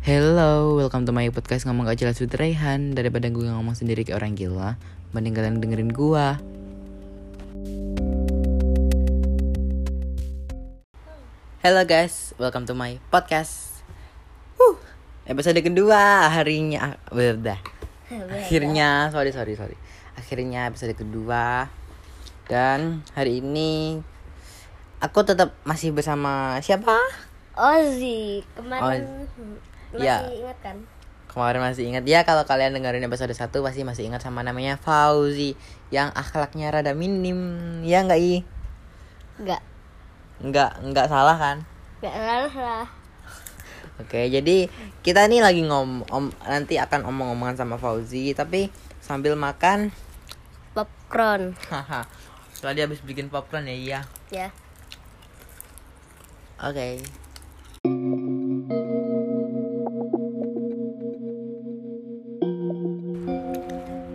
Hello, welcome to my podcast ngomong gak jelas with Raihan. Daripada gue ngomong sendiri kayak orang gila Mending kalian dengerin gue Hello guys, welcome to my podcast. Uh, Episode kedua harinya Udah Akhirnya, sorry sorry sorry. Akhirnya episode kedua. Dan hari ini Aku tetap masih bersama siapa? Ozzy kemarin masih ya. ingat kan? Kemarin masih ingat ya kalau kalian dengerin episode 1 pasti masih ingat sama namanya Fauzi yang akhlaknya rada minim. Ya enggak i? Enggak, Enggak, enggak salah kan? enggak salah lah. Oke, jadi kita nih lagi ngom om, nanti akan omong-omongan sama Fauzi tapi sambil makan Popcorn, haha. Tadi habis bikin popcorn ya iya. ya. Oke.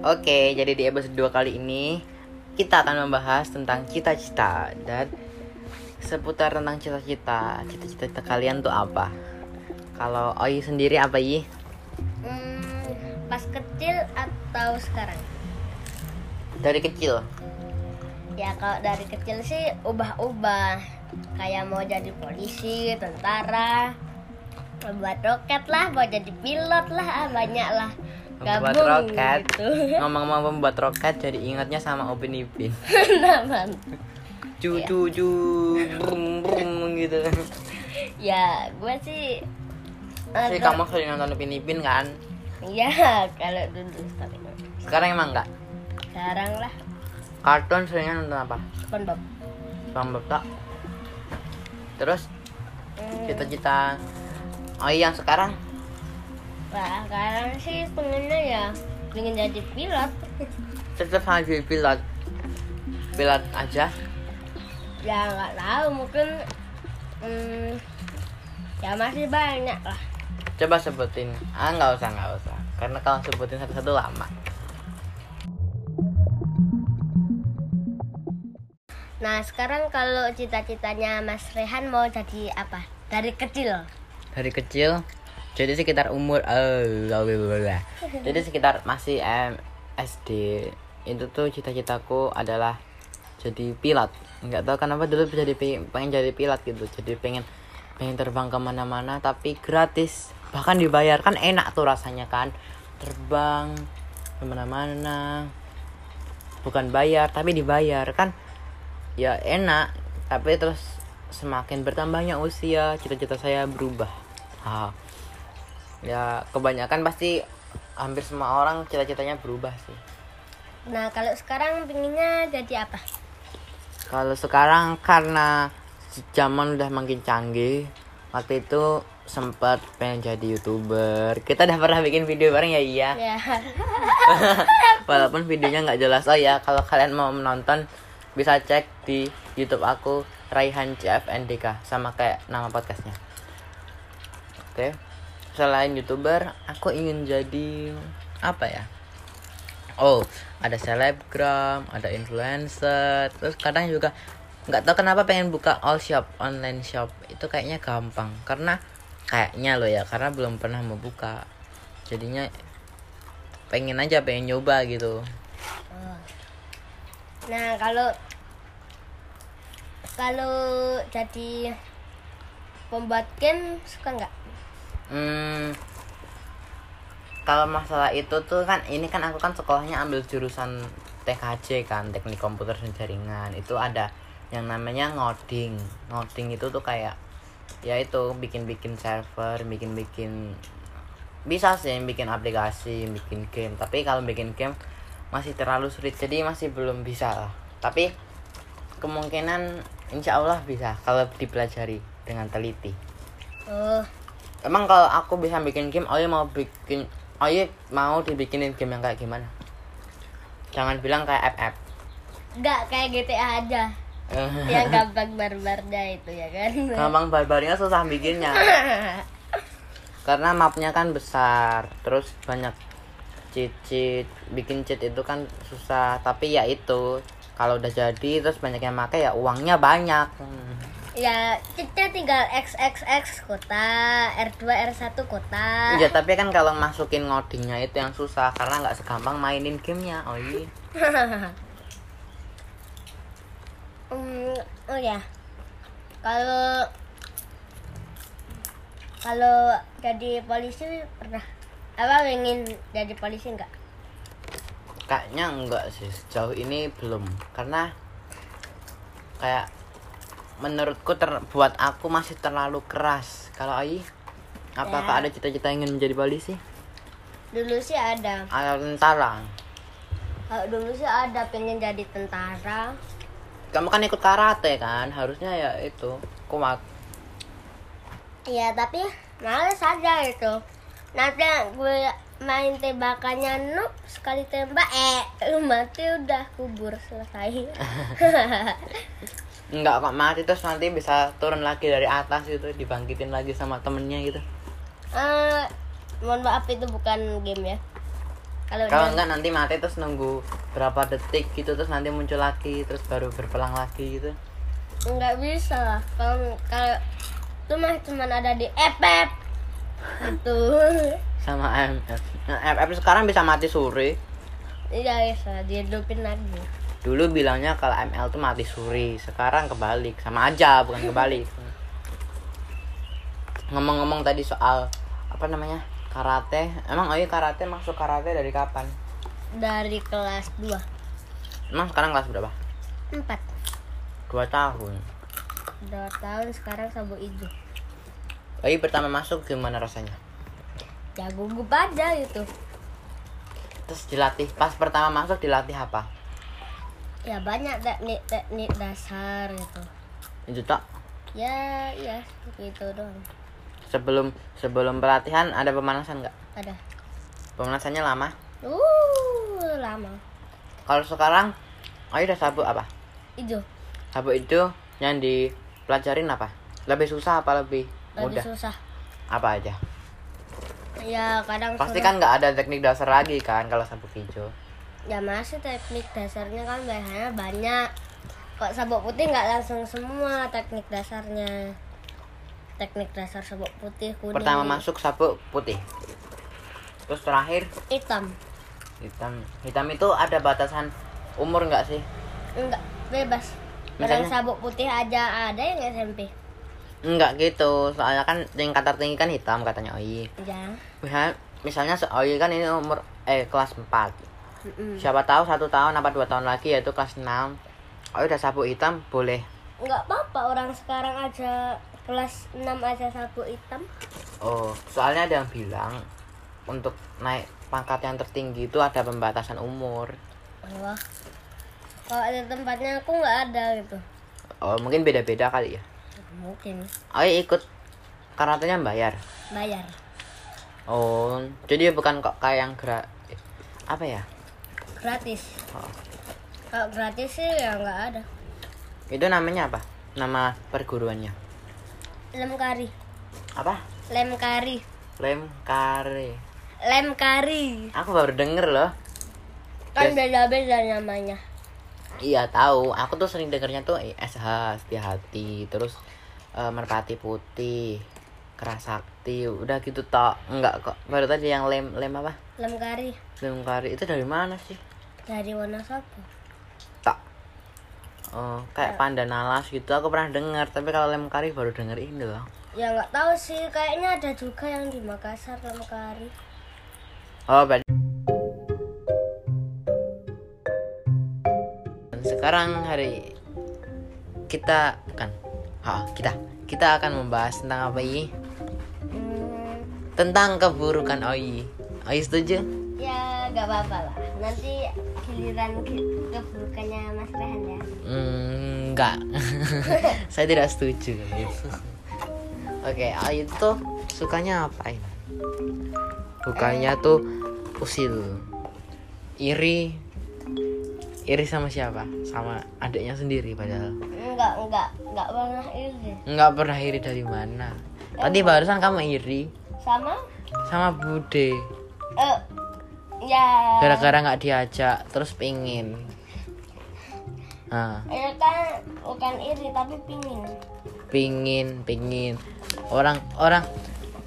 Oke, jadi di episode 2 kali ini kita akan membahas tentang cita-cita dan seputar tentang cita-cita. Cita-cita kalian tuh apa? Kalau Oi sendiri apa Yi? Hmm, pas kecil atau sekarang? Dari kecil. Ya kalau dari kecil sih ubah-ubah. Kayak mau jadi polisi, tentara, membuat roket lah, mau jadi pilot lah, ah, banyak lah. Membuat Gabung roket. gitu. Ngomong-ngomong membuat roket jadi ingatnya sama Upin Ipin. Nah, man. Cu cu cu brum brum gitu. ya, gue sih Pasti kamu sering nonton Upin Ipin kan? Iya, kalau dulu tapi Sekarang emang enggak? sekarang lah Kartun seringnya nonton apa? SpongeBob. SpongeBob tak? Terus Hmm, cita-cita Oh iya yang sekarang Nah, sekarang sih pengennya ya pengen jadi pilot. tetap sama jadi pilot Pilot aja ya nggak tahu mungkin hmm, ya masih banyak lah. Coba sebutin Ah nggak usah nggak usah Karena kalau sebutin satu-satu lama Nah sekarang kalau cita-citanya Mas Rehan mau jadi apa? Dari kecil. Dari kecil Jadi sekitar umur blablabla. Jadi sekitar masih em, SD Itu tuh cita-citaku adalah Jadi pilot nggak tahu kenapa dulu jadi pengen jadi pilot gitu. Jadi pengen pengen terbang ke mana-mana tapi gratis. Bahkan dibayar kan enak tuh rasanya kan. Terbang ke mana-mana bukan bayar tapi dibayar kan. Ya enak tapi terus semakin bertambahnya usia cita-cita saya berubah. Ah. Ya kebanyakan pasti hampir semua orang cita-citanya berubah sih Nah kalau sekarang pengennya jadi apa? Kalau sekarang karena zaman udah makin canggih, waktu itu sempat pengen jadi youtuber. Kita udah pernah bikin video bareng ya iya. Ya. Walaupun videonya nggak jelas oh ya. Kalau kalian mau menonton bisa cek di YouTube aku Raihan CFNDK sama kayak nama podcastnya. Oke. Selain youtuber, aku ingin jadi apa ya? Oh, ada selebgram, ada influencer, terus kadang juga nggak tahu kenapa pengen buka all shop, online shop itu kayaknya gampang karena kayaknya loh ya karena belum pernah mau buka, jadinya pengen aja pengen nyoba gitu. Nah kalau kalau jadi pembuat game suka nggak? Hmm, kalau masalah itu tuh kan ini kan aku kan sekolahnya ambil jurusan TKJ kan teknik komputer dan jaringan. Itu ada yang namanya ngoding. Ngoding itu tuh kayak ya itu bikin-bikin server bikin-bikin bisa sih bikin aplikasi bikin game. Tapi kalau bikin game masih terlalu sulit jadi masih belum bisa lah. Tapi kemungkinan insya Allah bisa kalau dipelajari dengan teliti. Oh Emang kalau aku bisa bikin game, Oye mau bikin Oye mau dibikinin game yang kayak gimana? Jangan bilang kayak FF. nggak kayak GTA aja. yang gampang barbarnya itu ya kan? Gampang barbarnya susah bikinnya. Karena mapnya kan besar, terus banyak cheat-cheat. Bikin cheat itu kan susah, tapi ya itu kalau udah jadi terus banyak yang pakai ya uangnya banyak. Hmm. Ya, kita tinggal XXX kota, R2 R1 kota. Iya tapi kan kalau masukin ngodingnya itu yang susah karena nggak segampang mainin gamenya. Oh iya. Hmm, oh ya. Kalau kalau jadi polisi pernah apa ingin jadi polisi enggak? Kayaknya enggak sih sejauh ini belum karena kayak menurutku ter buat aku masih terlalu keras. Kalau Ai apakah Ya. ada cita-cita ingin menjadi polisi? Dulu sih ada. Atau tentara? Kalau dulu sih ada pengen jadi tentara. Kamu kan ikut karate kan? Harusnya ya itu kuat. Iya, tapi males aja itu. Nanti gue main tembakannya noob sekali tembak eh mati udah kubur selesai. Enggak kok mati terus nanti bisa turun lagi dari atas gitu dibangkitin lagi sama temennya gitu. Eh, mohon maaf itu bukan game ya. Kalau Kalau enggak nanti mati terus nunggu berapa detik gitu terus nanti muncul lagi terus baru berpelang lagi gitu. nggak bisa lah. Kalau kalau itu mah cuma ada di FF. itu. Sama MF. Nah, FF sekarang bisa mati suri. Iya bisa dihidupin lagi. Dulu bilangnya kalau ML tuh mati suri, sekarang kebalik. Sama aja, bukan kebalik. Ngomong-ngomong tadi soal apa namanya? Karate. Emang oh iya karate masuk karate dari kapan? Dari kelas 2 Emang sekarang kelas berapa? 4 Dua tahun. Dua tahun sekarang sabuk hijau. Oh iya pertama masuk gimana rasanya? Ya gugup aja gitu. Terus dilatih, pas pertama masuk dilatih apa? Ya banyak teknik-teknik dasar gitu. Itu tak Ya, iya gitu doang. sebelum sebelum pelatihan ada pemanasan nggak? Ada. Pemanasannya lama. Uh, lama. Kalau sekarang, oh udah sabuk apa? Hijau. Sabuk itu yang dipelajarin apa? Lebih susah apa lebih Lebih mudah? susah. Apa aja? Ya kadang Pasti suruh- kan nggak ada teknik dasar lagi kan kalau sabuk hijau. Ya masih teknik dasarnya kan biasanya banyak. Kok sabuk putih nggak langsung semua teknik dasarnya. Teknik dasar sabuk putih kuning. Pertama masuk sabuk putih. Terus terakhir hitam. hitam. Hitam itu ada batasan umur nggak sih? Enggak, bebas. Orang Misalnya? sabuk putih aja ada yang SMP. Enggak gitu, soalnya kan tingkat tertinggi kan hitam katanya Oi. Ya. Misalnya, misalnya Oi kan ini umur eh kelas 4. Mm-mm. Siapa tahu satu tahun apa dua tahun lagi yaitu kelas 6. Oi udah sabuk hitam boleh. Enggak apa-apa orang sekarang aja kelas 6 aja sabuk hitam. Oh, soalnya ada yang bilang untuk naik pangkat yang tertinggi itu ada pembatasan umur. Wah. Kalau di tempatnya aku nggak ada gitu. Oh, mungkin beda-beda kali ya. Mungkin Oi ikut karantinanya bayar. bayar. Oh, jadi bukan kok kayak yang gerak apa ya? Gratis. Oh. Kalau gratis sih ya nggak ada. Itu namanya apa? Nama perguruannya. Lem kari. Apa? Lem kari. Lem kare. Lem kari. Aku baru denger loh. Kan Yes. beda-beda namanya. Iya tahu. Aku tuh sering dengernya tuh eh, SH Setia Hati, terus eh, Merpati Putih, Keras Sakti, udah gitu tok. Enggak kok. Baru tadi yang lem lem apa? Lem kari Lem kari itu dari mana sih? Dari Wonosobo. Tak. Oh, kayak panda nalas gitu aku pernah dengar, tapi kalau lem kari baru denger ini loh. Ya nggak tahu sih, kayaknya ada juga yang di Makassar lem kari. Oh, berarti sekarang hari kita kan ha, kita kita akan membahas tentang apa ini? Hmm, Tentang keburukan Oi. Oi setuju? ya nggak apa-apa lah. Nanti giliran ke- keburukannya Mas Rehan ya. Hmm, enggak. Saya tidak setuju. Oke, Oi itu sukanya apain? Bukannya tuh usil. Iri. Iri sama siapa? Sama adiknya sendiri padahal. Enggak, enggak, enggak pernah iri. Enggak pernah iri dari mana? Tadi barusan kamu iri Sama? sama Bude. Eh, ya. Gara-gara nggak diajak, terus pingin. Nah, Ya kan bukan iri tapi pingin. pingin pingin. Orang orang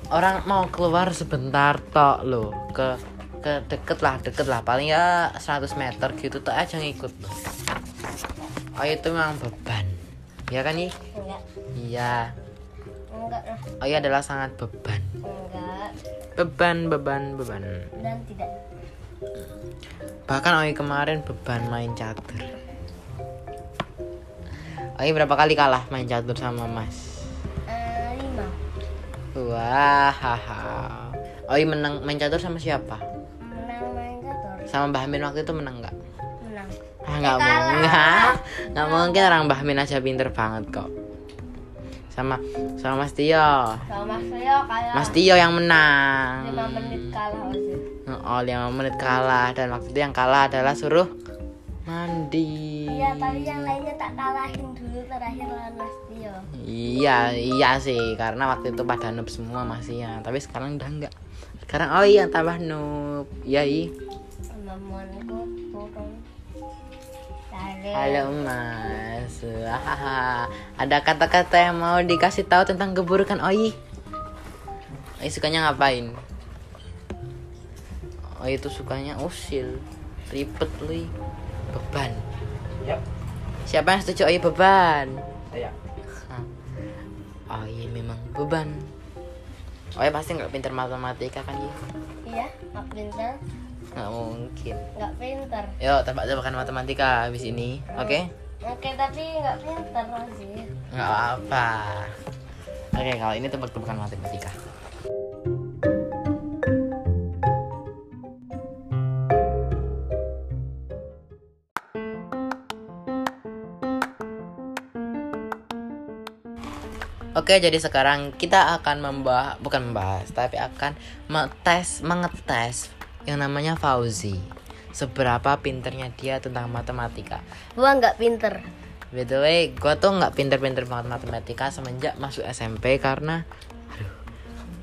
orang mau keluar sebentar tok lo ke ke deket lah deket lah. Paling ya 100 meter gitu tuh aja ngikut. Oh itu memang beban. Ya kan nih iya. Enggak lah oh iya adalah sangat beban. Enggak. Beban beban beban. Dan tidak bahkan Oi kemarin beban main catur. Oi berapa kali kalah main catur sama Mas? Eh, lima. Wah haha. Oi menang main catur sama siapa? Menang main catur. Sama Mbah Min waktu itu menang nggak? Menang. Ah nggak kalah. mungkin nggak. Mungkin orang Mbah Min aja pinter banget kok. Sama sama Mas Tio. Sama Mas Tio kalah. Mas Tio yang menang. Lima menit kalah Oh, 5 menit kalah dan waktu itu yang kalah adalah suruh mandi. iya tapi yang lainnya tak kalahin dulu terakhir lawan Mas Tio Iya, iya sih, karena waktu itu pada noob semua masih ya. Tapi sekarang udah enggak. Sekarang oh iya tambah noob. Iya, iya. turun Lalu, Halo Mas. Hahaha. Ada kata-kata yang mau dikasih tahu tentang keburukan Oi? Oi sukanya ngapain? Oi itu sukanya usil, ribet lui, beban. Yap. Siapa yang setuju Oi beban? Saya. Oh iya memang beban. Oh ya pasti nggak pinter matematika kan ya? iya nggak pinter Nggak mungkin. nggak pinter Yuk tebak-tebakan matematika habis ini, oke? oke tapi nggak pinter sih Nggak apa. Oke kalau ini tebak-tebakan matematika. Oke, jadi sekarang kita akan membahas, bukan membahas, tapi akan metes, mengetes yang namanya Fauzi. Seberapa pinternya dia tentang matematika. gua nggak pinter By the way, gue tuh nggak pinter-pinter banget matematika semenjak masuk SMP karena aduh,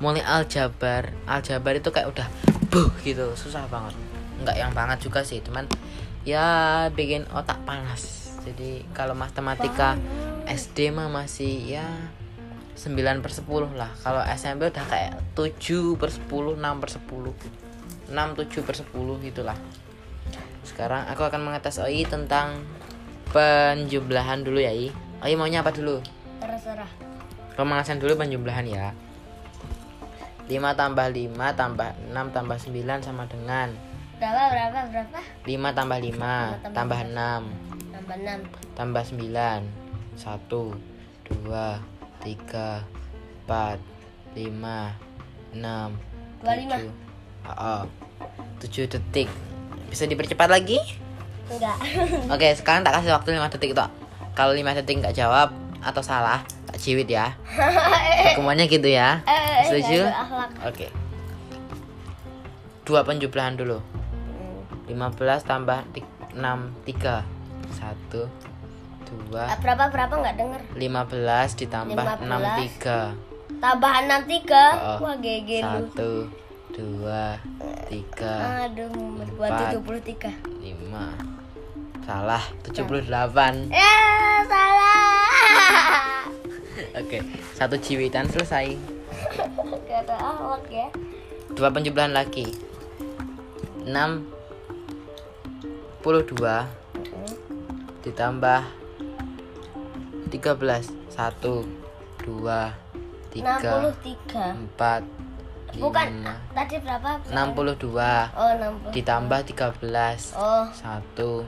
mulai aljabar, aljabar itu kayak udah buh gitu, susah banget. Nggak yang banget juga sih, cuman ya bikin otak panas. Jadi kalau matematika SD mah masih ya 9 per 10 lah. Kalau SMP udah kayak 7 per 10, 6 per 10. 6, 7 per 10 gitulah. Sekarang aku akan mengetes OI tentang penjumlahan dulu ya I. OI maunya apa dulu? terserah Pemanasan dulu penjumlahan ya. 5 tambah 5 tambah 6 tambah 9 sama dengan berapa berapa berapa 5 tambah 5 tambah tambah 6 tambah enam tambah 9 1 2 3 4 5 6 25. 7 oh, 7 detik. Bisa dipercepat lagi? Enggak. Oke sekarang tak kasih waktu 5 detik toh. Kalau 5 detik nggak jawab atau salah tak ciwit ya. Hukumannya gitu ya. Eh, eh, setuju? ada akhlak. oke. Dua penjumlahan dulu. Hmm. 15 tambah 6 3 1 2 Ah, berapa berapa nggak denger? 15 ditambah 15. 6 tambahan enam tiga? Oh, wah 3 1 2 3 aduh buat Empat. tujuh puluh tiga. 5 Salah 78 ya salah. Oke Satu ciwitan selesai. Kata akhlak ya. Dua penjumlahan lagi. 6 22 ditambah 13 1 2 enam puluh 3 tiga. 4 bukan 5 tadi berapa? 62 oh enam puluh ditambah 13 oh. Satu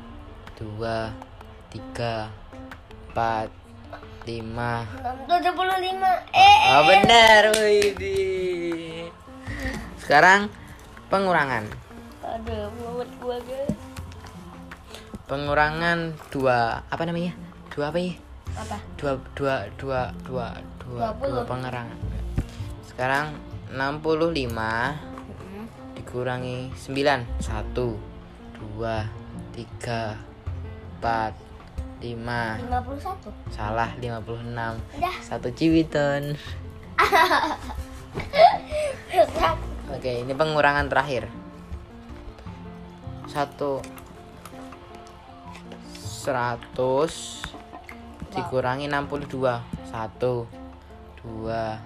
dua tiga empat lima. Tujuh puluh lima. Eh oh benar Widih. sekarang pengurangan. Aduh mulut gua guys. Pengurangan dua apa namanya? Dua apa ya apa? Dua dua dua dua dua dua 20. pengurangan sekarang 65 Hmm. dikurangi 9 1 2 3 4 5 lima puluh satu? Salah 56 udah. Satu ciwiton oke ini pengurangan terakhir. Satu 100 dikurangi 62 1 satu dua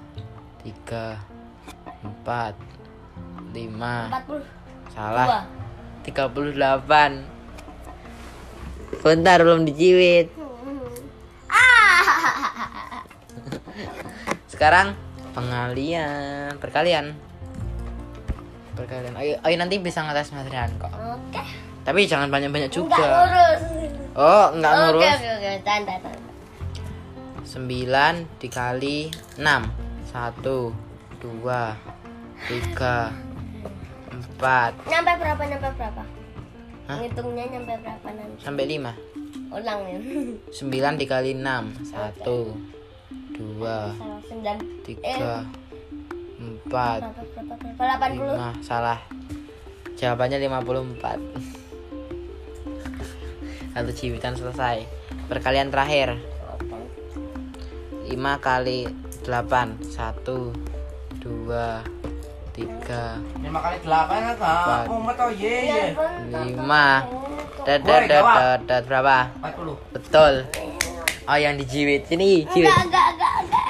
tiga empat lima. 40 salah. Tiga puluh delapan. Bentar belum dijiwit sekarang pengalian. Perkalian. Perkalian. Ayo, ayo nanti bisa ngetes Mas Rehan kok. Oke. tapi jangan banyak-banyak Enggak juga. lurus. oh nggak Oke, ngurus. oke, oke. Tanda, tanda. 9 dikali 6 1 2 3 4 Nyampe berapa? Nyampe berapa? Hah? Ngitungnya nyampe berapa nanti? sampai 5 Ulang ya. 9 dikali 6 1 2 Salah sembilan. 3 4 Berapa? Berapa? Berapa? 80. 5 salah jawabannya 54 satu cibitan selesai perkalian terakhir 5 kali 8 1 2 3 Lima kali delapan kan kak? Empat. Mumet oh ye ye. 5 dat dat dat dat dat berapa Empat puluh. betul oh yang dijiwit sini jiwit Enggak, enggak, enggak, enggak.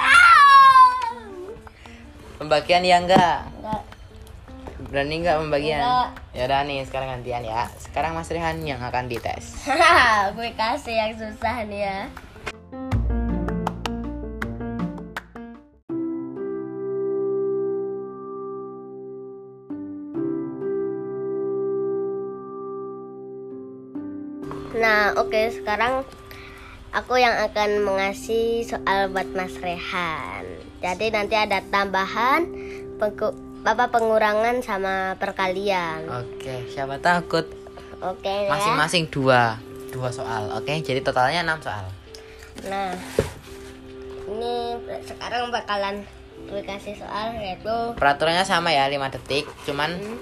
Pembagian ya enggak Enggak. berani enggak pembagian Enggak. ya udah nih sekarang gantian ya sekarang Mas Rehan yang akan dites gue kasih yang susah nih ya. Nah, oke sekarang aku yang akan mengasih soal buat Mas Rehan. Jadi nanti ada tambahan, pengku- apa pengurangan sama perkalian. oke siapa takut Oke ya. masing-masing dua dua soal oke jadi totalnya enam soal Nah, ini sekarang bakalan gue kasih soal yaitu peraturannya sama ya 5 detik cuman Hmm.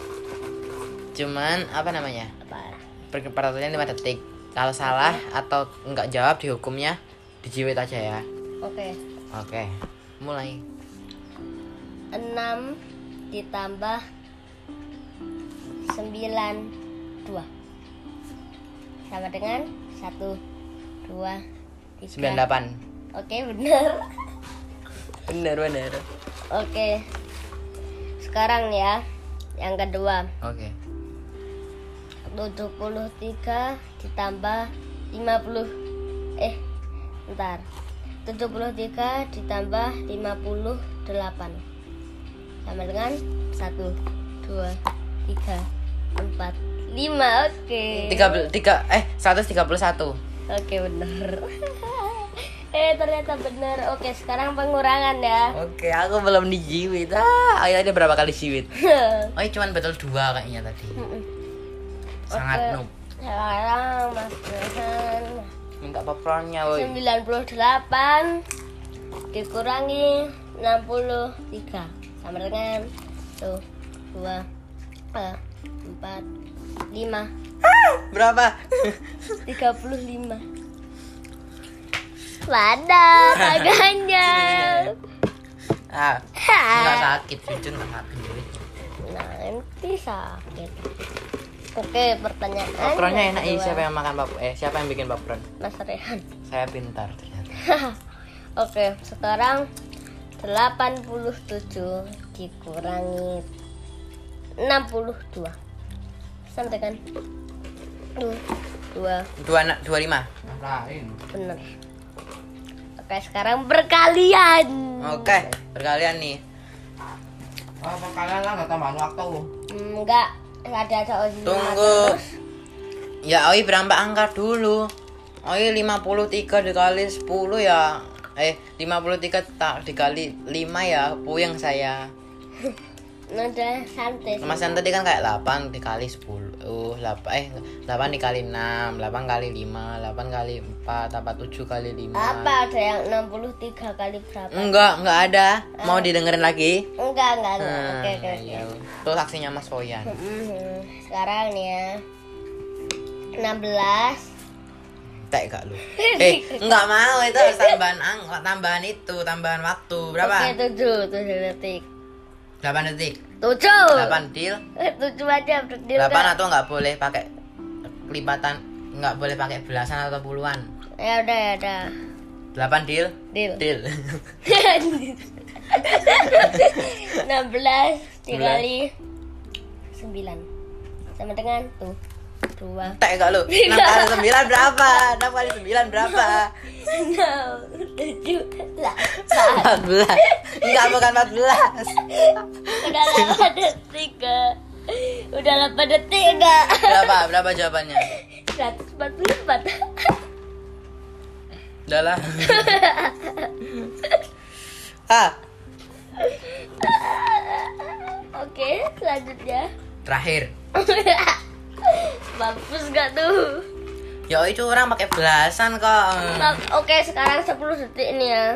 cuman apa namanya apa? Per- peraturannya 5 detik kalau salah atau enggak jawab dihukumnya dijiwit aja ya. Oke, oke mulai. 6 ditambah 9 2 sama dengan 1 2 3 98 Oke, bener. bener bener Oke. Sekarang ya yang kedua. oke 73 ditambah 50 eh bentar. 73 ditambah 58 sama dengan 1 2 3 4 5 oke. Tiga tiga eh 131 oke bener eh ternyata bener oke sekarang pengurangan ya. Oke aku belum dijiwit. Ah ayo ada berapa kali jiwit? Oh cuman betul dua kayaknya tadi sangat noob sekarang mas Rehan minta popcornnya woi. 98 dikurangi 63 sama dengan tuh dua eh, empat lima. Berapa? Tiga puluh lima. Wadah, agaknya. ah nggak sakit jujur nggak sakit. Nanti sakit. Oke, pertanyaan. popcornnya enak kedua. siapa yang makan pop eh siapa yang bikin popcorn Mas Rehan. saya pintar ternyata Oke, sekarang 87 dikurangi 62 sama dengan dua, dua dua anak dua lima Lain. bener oke sekarang berkalian oke berkalian nih Oh, kalian lah nggak tambahan waktu. enggak ada ada ozima tunggu. Terus. ya oi berambah angka dulu. Oi 53 dikali 10 ya. Eh 53 tak dikali 5 ya puyeng saya santai sih. Mas Yan tadi kan kayak 8 dikali 10 uh, 8, eh 8 dikali 6 8 kali 5 8 kali 4 apa 7 kali 5 apa ada yang 63 kali berapa Enggak, enggak ada Mau didengerin lagi? enggak enggak. Hmm, oke oke oke iya. Tuh saksinya Mas Foyan Mhm. sekarang nih ya 16 Tek gak lu? Eh, enggak mau itu harus tambahan ang tambahan itu, tambahan waktu. Berapa? Oke, tujuh, tujuh detik. 8 detik. Tujuh. 8 deal. Eh, tujuh aja berdiri. 8 atau enggak boleh pakai kelipatan, enggak boleh pakai belasan atau puluhan. Ya udah, ya udah. 8 deal. Deal. Deal. 16 dikali 9 sama dengan tuh dua Tak enggak lu. 6 kali 9 berapa? 6 kali 9 berapa? enam tujuh delapan 14. Enggak bukan 14. udah delapan detik udah delapan detik enggak Berapa? Berapa jawabannya? 144 Udah lah. ah, oke selanjutnya terakhir. mampus gak tuh Ya itu orang pakai belasan kok. Oke sekarang 10 detik ini ya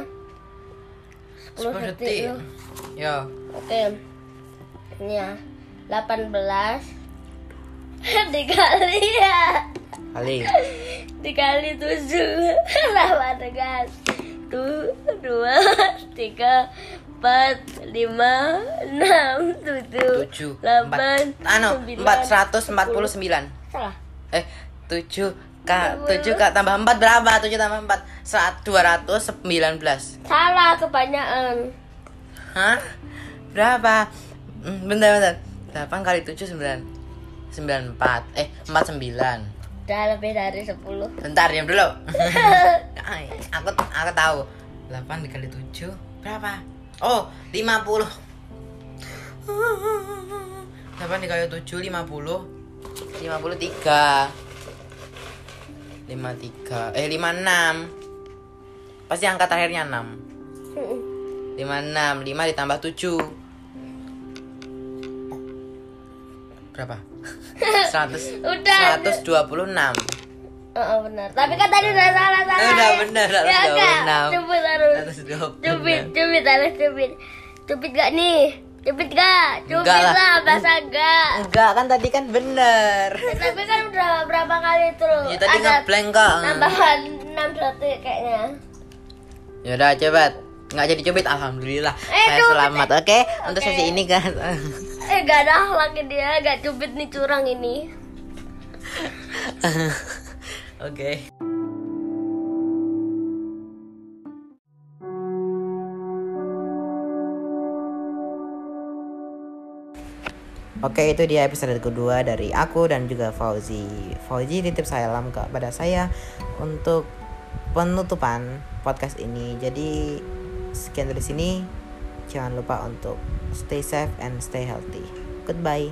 10, 10 detik, detik. Ya. Oke. Ini ya. 18 dikali ya. Kali. Dikali 7 sama dengan tuh dua tiga empat lima enam tujuh 7 delapan 4 anu sembilan, 449. salah Eh, 7 K 7 K tambah 4 berapa? 7 tambah 4 Saat 219. salah kebanyakan Hah? Berapa? Hmm, Bentar, bentar. 8 kali 7 9 94. Eh, 49. udah lebih dari 10 Bentar, diam dulu. Aku aku tahu. 8 dikali 7 berapa? Oh, 50. 8 dikali 7 50. 53. 53. Eh, 56. Pasti angka terakhirnya 6. 56, 5 ditambah 7. Berapa? 100 Udah. 126. Oh, benar. Tapi kan tadi udah salah salah. Eh, udah benar, Ya enggak? benar. Cubit harus. 126. Cubit, cubit harus cubit. Cubit gak nih? Cubit gak? Cubit Enggak lah. lah, masa enggak? Enggak kan tadi kan bener. Ya, tapi kan udah berapa kali terus? Ya tadi ngeblank kok. Tambahan 6 detik kayaknya. Ya udah coba. Nggak jadi cubit alhamdulillah. Eh, Saya cubit. selamat. Oke, untuk Oke. sesi ini kan. Eh gak ada lagi dia, gak cubit nih curang ini. Oke. Oke itu dia episode kedua dari aku dan juga Fauzi. Fauzi titip salam kepada saya untuk penutupan podcast ini. Jadi sekian dari sini. Jangan lupa untuk stay safe and stay healthy. Goodbye